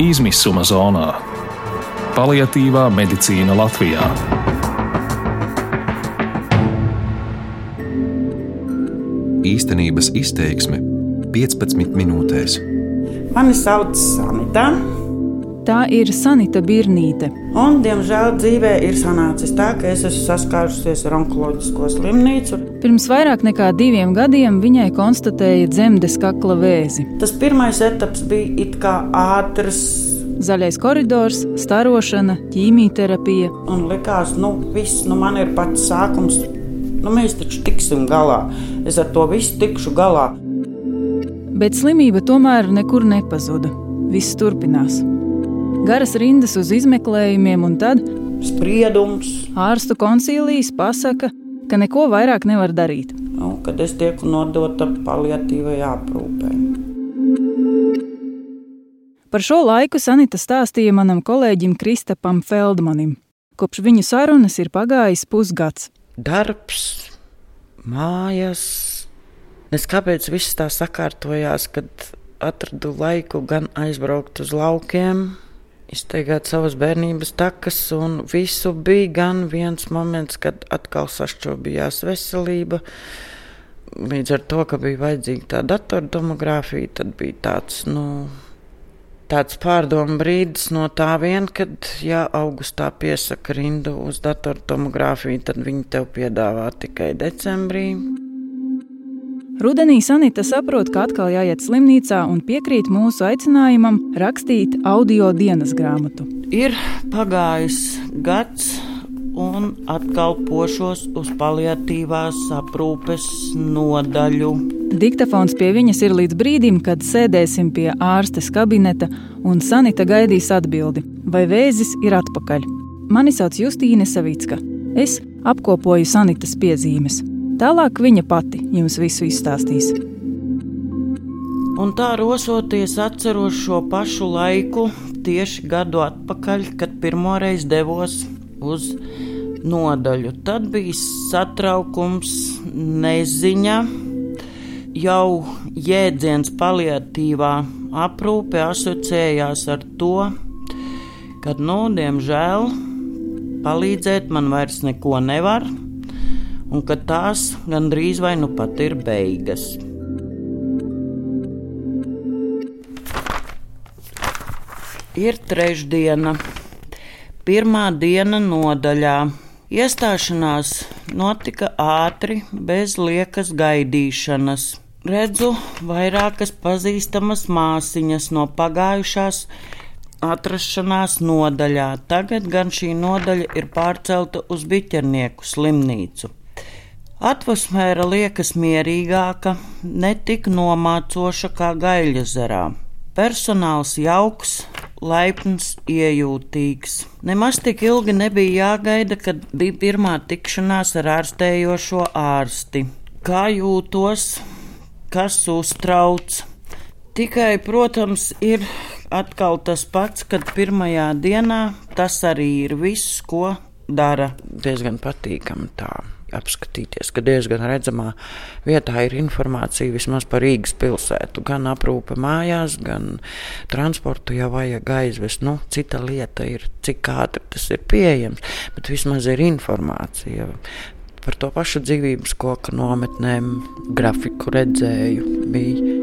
izmisuma zonā. Paliatīvā medicīna Latvijā. Īstenības izteiksme 15 minūtēs. Mani sauc Sanita. Tā ir Sanita Birnīte. Un, diemžēl dzīvē ir sanācis tā, ka es esmu saskārusies ar onkoloģisko slimnīcu. Pirms vairāk nekā diviem gadiem viņai konstatēja dzemdes kakla vēzi. Tas pirmais etaps bija it kā ātrs. Zaļais koridors, starošana, ķīmijterapija. Un likās, nu, viss, nu, man ir pats sākums. Nu, mēs taču tiksim galā. Es ar to visu tikšu galā. Bet slimība tomēr nekur nepazuda. Viss turpinās. Garas rindas uz izmeklējumiem, un tad spriedums. Ārstu koncīlijas pasaka, ka neko vairāk nevar darīt. Nu, kad es tieku nodota paliatīvai aprūpē. Par šo laiku Sanita stāstīja manam kolēģim Kristapam Feldmanim. Kopš viņu sarunas ir pagājis pusgads. Darbs, mājas. Es kāpēc viss tā sakārtojās, kad atradu laiku gan aizbraukt uz laukiem, izteigāt savas bērnības takas, un visu bija gan viens moments, kad atkal sašķobījās veselība. Līdz ar to, ka bija vajadzīga tā datortomogrāfija, tad bija tāds, nu, tāds pārdomu brīdis no tā vien, kad, ja augustā piesaka rindu uz datortomogrāfiju, tad viņi tev piedāvā tikai decembrī. Rudenī Sanita saprot, ka atkal jāiet slimnīcā un piekrīt mūsu aicinājumam rakstīt audio dienas grāmatu. Ir pagājis gads, un atkal pošos uz paliatīvās aprūpes nodaļu. Diktafons pie viņas ir līdz brīdim, kad sēdēsim pie ārstes kabineta un Sanita gaidīs atbildi, vai vēzis ir atpakaļ. Mani sauc Justīne Savicka. Es apkopoju Sanitas piezīmes. Tālāk viņa pati jums visu izstāstīs. Un tā rosoties, atceros šo pašu laiku, tieši gadu atpakaļ, kad pirmoreiz devos uz nodaļu. Tad bija satraukums, neziņa, jau jēdziens paliatīvā aprūpe asociējās ar to, ka, nu, diemžēl, palīdzēt man vairs neko nevar un ka tās gandrīz vai nu pat ir beigas. Ir trešdiena, pirmā diena nodaļā. Iestāšanās notika ātri, bez liekas gaidīšanas. Redzu vairākas pazīstamas māsiņas no pagājušās atrašanās nodaļā. Tagad gan šī nodaļa ir pārcelta uz Biķernieku slimnīcu. Atmosfēra liekas mierīgāka, ne tik nomācoša kā Gaļģezerā. Personāls jauks, laipns, iejūtīgs. Nemaz tik ilgi nebija jāgaida, kad bija pirmā tikšanās ar ārstējošo ārsti. Kā jūtos, kas uztrauc? Tikai, protams, ir atkal tas pats, kad pirmajā dienā tas arī ir viss, ko dara. Diezgan patīkami tā apskatīties, ka diezgan redzamā vietā ir informācija vismaz par Rīgas pilsētu. Gan aprūpe mājās, gan transportu jau vajag aizvest. Nu, cita lieta ir, cik ātri tas ir pieejams, bet vismaz ir informācija. Par to pašu dzīvības koku nometnēm grafiku redzēju. Bija.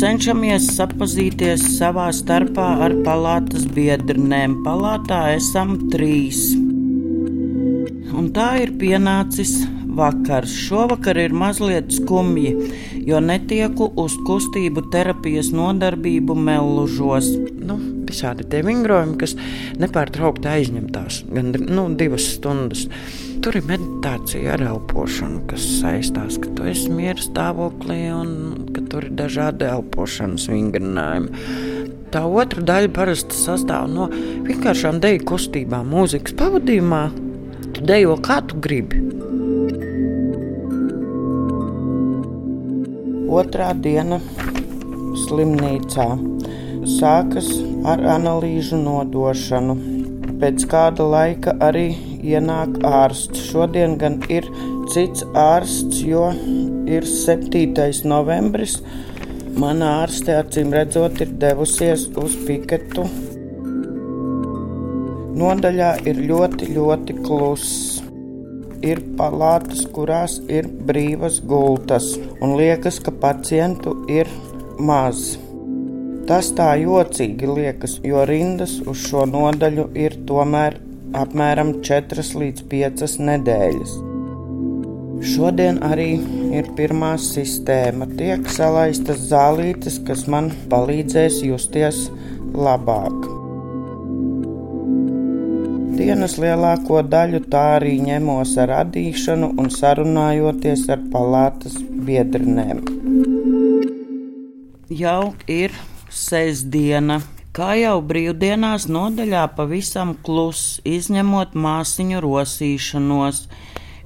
Cenšamies sapazīties savā starpā ar palātas biedrnēm. Palātā esam trīs un tā ir pienācis vakars. Šovakar ir mazliet skumji, jo netieku uz kustību terapijas nodarbību mellužos. Nu, visādi tie vingrojumi, kas nepārtraukti aizņemtās, gan nu, divas stundas. Tur ir meditācija ar elpošanu, kas saistās, ka tu esi miera stāvoklī un ka tur ir dažādi elpošanas vingrinājumi. Tā otra daļa parasti sastāv no vienkāršām deju kustībām, mūzikas pavadījumā, Tu dejo kā tu gribi. Otrā diena slimnīcā sākas ar analīžu nodošanu. Pēc kāda laika arī ienāk ārsts. Šodien gan ir cits ārsts, jo ir 7. novembris Mana ārste acīm redzot, ir devusies uz piketu. Nodaļā ir ļoti, ļoti kluss. Ir palātas, kurās ir brīvas gultas, un liekas, ka pacientu ir maz. Tas tā jocīgi liekas, jo rindas uz šo nodaļu ir tomēr apmēram 4 līdz 5 nedēļas. Šodien arī ir pirmā sistēma. Tiek salaistas zālītes, kas man palīdzēs justies labāk. Dienas lielāko daļu tā arī ņemos ar radīšanu un sarunājoties ar palātas biedrinēm. Jau ir sestdiena. Kā jau brīvdienās nodaļā pavisam kluss, izņemot māsiņu rosīšanos.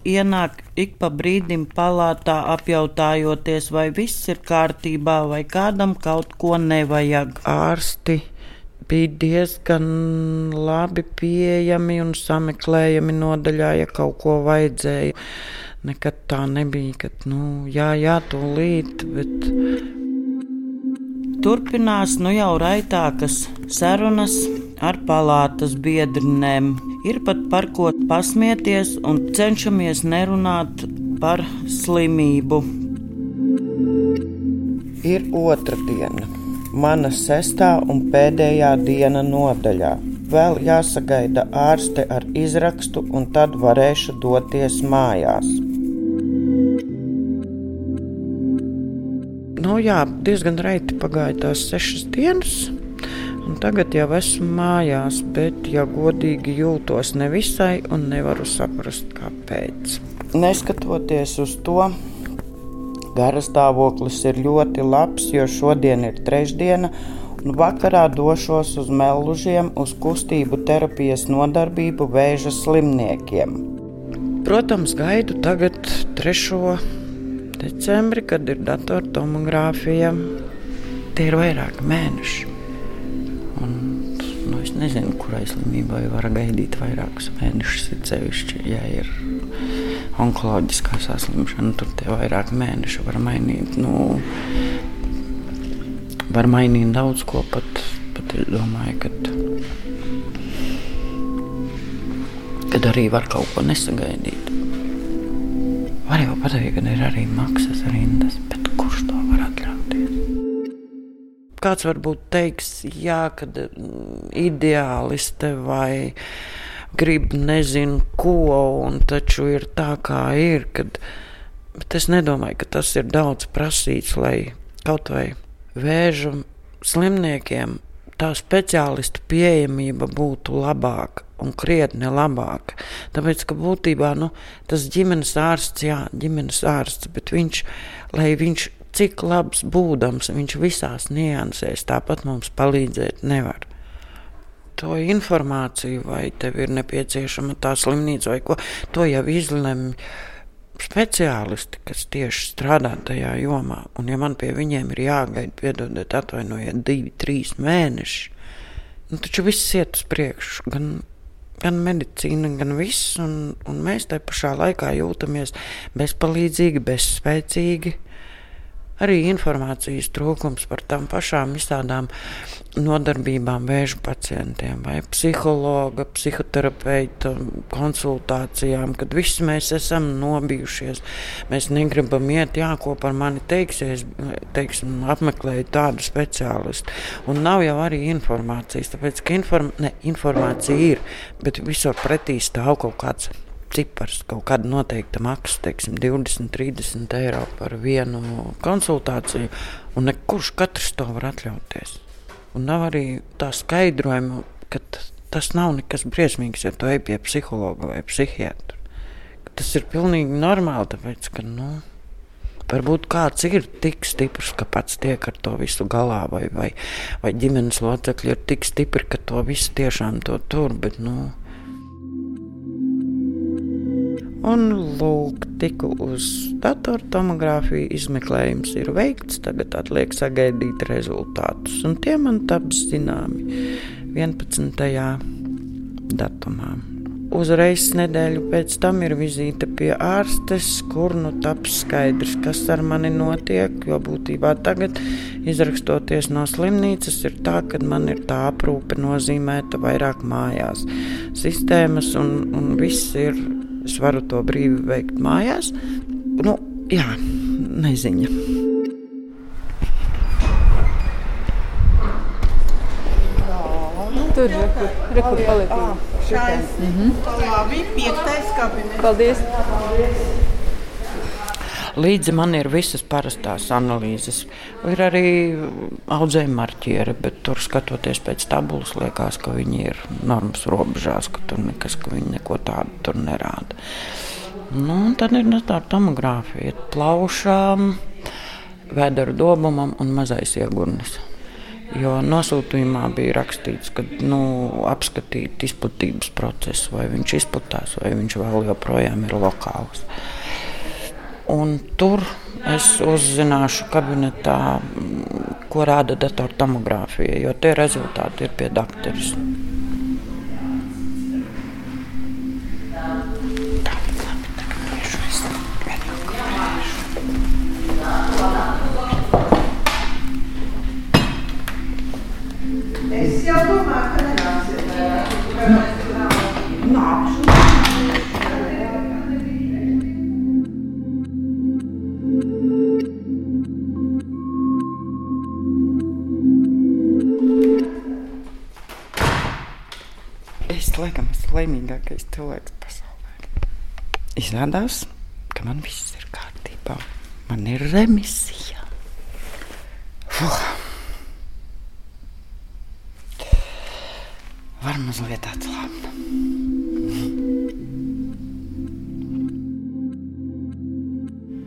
Ienāk ik pa brīdim palātā apjautājoties, vai viss ir kārtībā, vai kādam kaut ko nevajag. Ārsti bija diezgan labi pieejami un sameklējami nodaļā, ja kaut ko vajadzēja. Nekad tā nebija, ka, nu, jā, jā, tūlīt, bet Turpinās nu jau raitākas sarunas ar palātas biedrinēm. Ir pat par ko pasmieties un cenšamies nerunāt par slimību. Ir otra diena, mana sestā un pēdējā diena nodaļā. Vēl jāsagaida ārste ar izrakstu, un tad varēšu doties mājās. Nu, jā, diezgan reiti pagāja tās sešas dienas. Tagad jau esmu mājās, bet, ja godīgi jūtos nevisai un nevaru saprast, kāpēc. Neskatoties uz to, garas stāvoklis ir ļoti labs, jo šodien ir trešdiena, un vakarā došos uz Mellužiem uz kustību terapijas nodarbību vēža slimniekiem. Protams, gaidu tagad trešo decembrī, kad ir datortomogrāfija. Tie ir vairāki mēneši. Un, nu, es nezinu, kurai slimībai var gaidīt vairākus mēnešus. Ir sevišķi, ja ir onkoloģiskā saslimšana, tur tie vairāk mēneši var mainīt. Nu, var mainīt daudz ko pat, pat es domāju, kad, kad arī var kaut ko nesagaidīt. Var jau pateikt, ka ir arī maksas rindas, bet kurš to var atļauties? Kāds varbūt teiks, jā, kad mm, ideāliste vai grib nezinu ko, un taču ir tā, kā ir. Kad, bet es nedomāju, ka tas ir daudz prasīts, lai kaut vai vēža slimniekiem tā speciālistu pieejamība būtu labāka un krietni labāka. Tāpēc, ka būtībā nu, tas ģimenes ārsts, jā, ģimenes ārsts, bet viņš, lai viņš cik labs būdams, viņš visās niansēs tāpat mums palīdzēt nevar. To informāciju, vai tev ir nepieciešama tā slimnīca vai ko, to jau izlemj speciālisti, kas tieši strādā tajā jomā. Un, ja man pie viņiem ir jāgaida, piedodiet, atvainojiet, divi, trīs mēneši, nu, taču viss iet uz priekšu. Gan, gan medicīna, gan viss, un, un mēs tajā pašā laikā jūtamies bezpalīdzīgi, bezspēcīgi arī informācijas trūkums par tām pašām izstādām nodarbībām vēža pacientiem vai psihologa, psihoterapeita konsultācijām, kad visi mēs esam nobijušies. Mēs negribam iet, jā, ko par mani teiksies, teiksim, apmeklēju tādu speciālistu. Un nav jau arī informācijas, tāpēc, ka inform ne, informācija ir, bet visur pretī stāv kaut kāds cipars, kaut kāda noteikta maksa, teiksim, 20, 30 eiro par vienu konsultāciju, un nekurš katrs to var atļauties. Un nav arī tā skaidrojuma, ka tas nav nekas briesmīgs, ja tu ej pie psihologa vai psihiatra. Tas ir pilnīgi normāli, tāpēc, ka, nu, varbūt kāds ir tik stiprs, ka pats tiek ar to visu galā, vai, vai, vai ģimenes locekļi ir tik stipri, ka to visu tiešām to tur, bet, nu, Un lūk, tiku uz datortomogrāfiju, izmeklējums ir veikts, tagad atliek sagaidīt rezultātus. Un tie man taps zināmi 11. datumā. Uzreiz nedēļu pēc tam ir vizīte pie ārstes, kur nu taps skaidrs, kas ar mani notiek. Jo būtībā tagad, izrakstoties no slimnīcas, ir tā, ka man ir tā aprūpe nozīmēta vairāk mājās. Sistēmas un, un viss ir, es varu to brīvi veikt mājās. Nu, jā, neziņa. Tur ir rekur paliekam. Mhm. Labi, piektais kabinets. Paldies! Līdzi man ir visas parastās analīzes. Ir arī audzējuma marķiere, bet tur skatoties pēc tabulas, liekas, ka viņi ir normas robežās, ka tur nekas, ka viņi neko tādu tur nerāda. Nu, tad ir tā tomogrāfija, plaušām, vēdera dobumam un mazais iegurnis. Jo nosūtījumā bija rakstīts, ka nu, apskatīt izplatības procesu, vai viņš izplatās, vai viņš vēl joprojām ir lokāls. Tur es uzzināšu kabinetā, ko rāda datortomogrāfija, jo tie rezultāti ir pie doktora. Es jau domāju, ka nenāksiet. Laimīgākais cilvēks pasaulē. Izrādās, ka man viss ir kārtībā. Man ir remisija. Fuh. Var mazliet atslābt.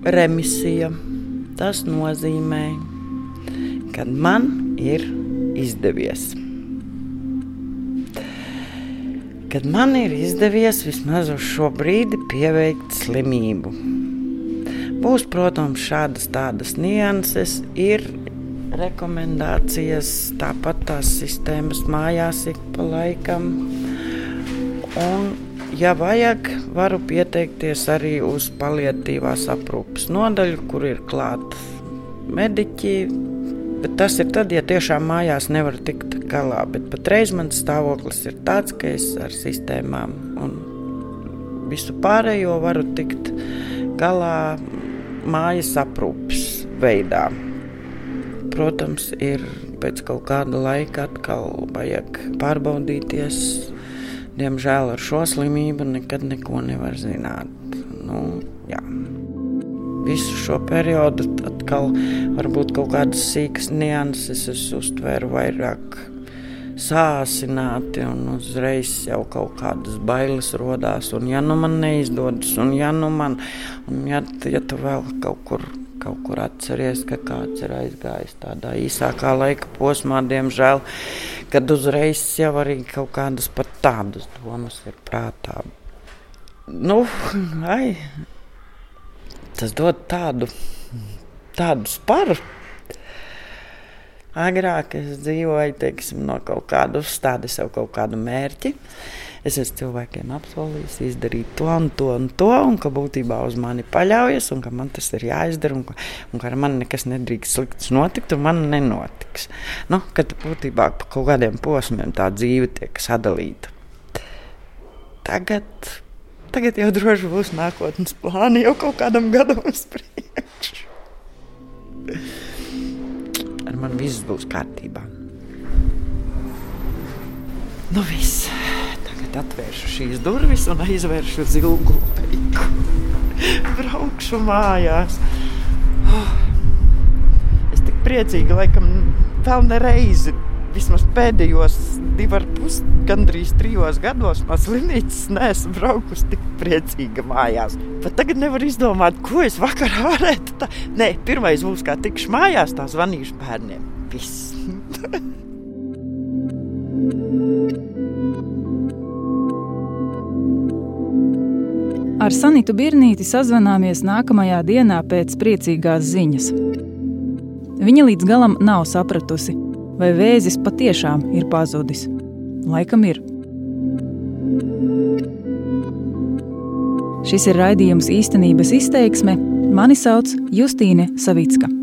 Remisija. Tas nozīmē, ka man ir izdevies. Kad man ir izdevies vismaz uz šo brīdi pieveikt slimību. Būs, protams, šādas tādas nianses, ir rekomendācijas, tāpat tās sistēmas mājās ik pa laikam. Un, ja vajag, varu pieteikties arī uz paliatīvās aprūpes nodaļu, kur ir klāta mediķi. Bet tas ir tad, ja tiešām mājās nevar tikt galā. Bet patreiz mans stāvoklis ir tāds, ka es ar sistēmām un visu pārējo varu tikt galā mājas aprūpes veidā. Protams, ir pēc kaut kāda laika atkal vajag pārbaudīties. Diemžēl ar šo slimību nekad neko nevar zināt. Nu, jā. Visu šo periodu atkal varbūt kaut kādas sīkas nianses es uztvēru vairāk sāsināti un uzreiz jau kaut kādas bailes rodās. Un ja nu man neizdodas, un ja nu man, un ja, ja tu vēl kaut kur kaut kur atceries, ka kāds ir aizgājis tādā īsākā laika posmā, diemžēl, kad uzreiz jau arī kaut kādas pat tādas domas ir prātā. Nu, ai, tas dod tādu, tādu sparu. Agrāk es dzīvoju teiksim, no kaut kāda uzstāde, sev kaut kādu mērķi. Es esmu cilvēkiem apsolījis izdarīt to un to un to, un ka būtībā uz mani paļaujas, un ka man tas ir jāizdara, un ka, un ka ar mani nekas nedrīkst slikts notikt, un man nenotiks. Nu, kad būtībā pa kaut kādiem posmiem tā dzīve tiek sadalīta. Tagad, tagad jau droši būs nākotnes plāni jau kaut kādam gadam uz priekšu. Ar mani viss būs kārtībā. Nu viss. Tagad atvēršu šīs durvis un aizvēršu uz ilgu laiku. Braukšu mājās. Oh. Es tik priecīgi, laikam, vēl nereizi. Vismaz pēdējos pus, gandrīz trijos gados no slimnīcas neesmu braukusi tik priecīga mājās. Pat tagad nevaru izdomāt, ko es vakarā varētu. Tā... Nē, pirmais būs, kā tikšu mājās, tā zvanīšu bērniem. Viss. Ar Sanitu Birnīti sazvanāmies nākamajā dienā pēc priecīgās ziņas. Viņa līdz galam nav sapratusi, vai vēzis patiešām ir pazudis. Laikam ir. Šis ir raidījums īstenības izteiksme. Mani sauc Justīne Savicka.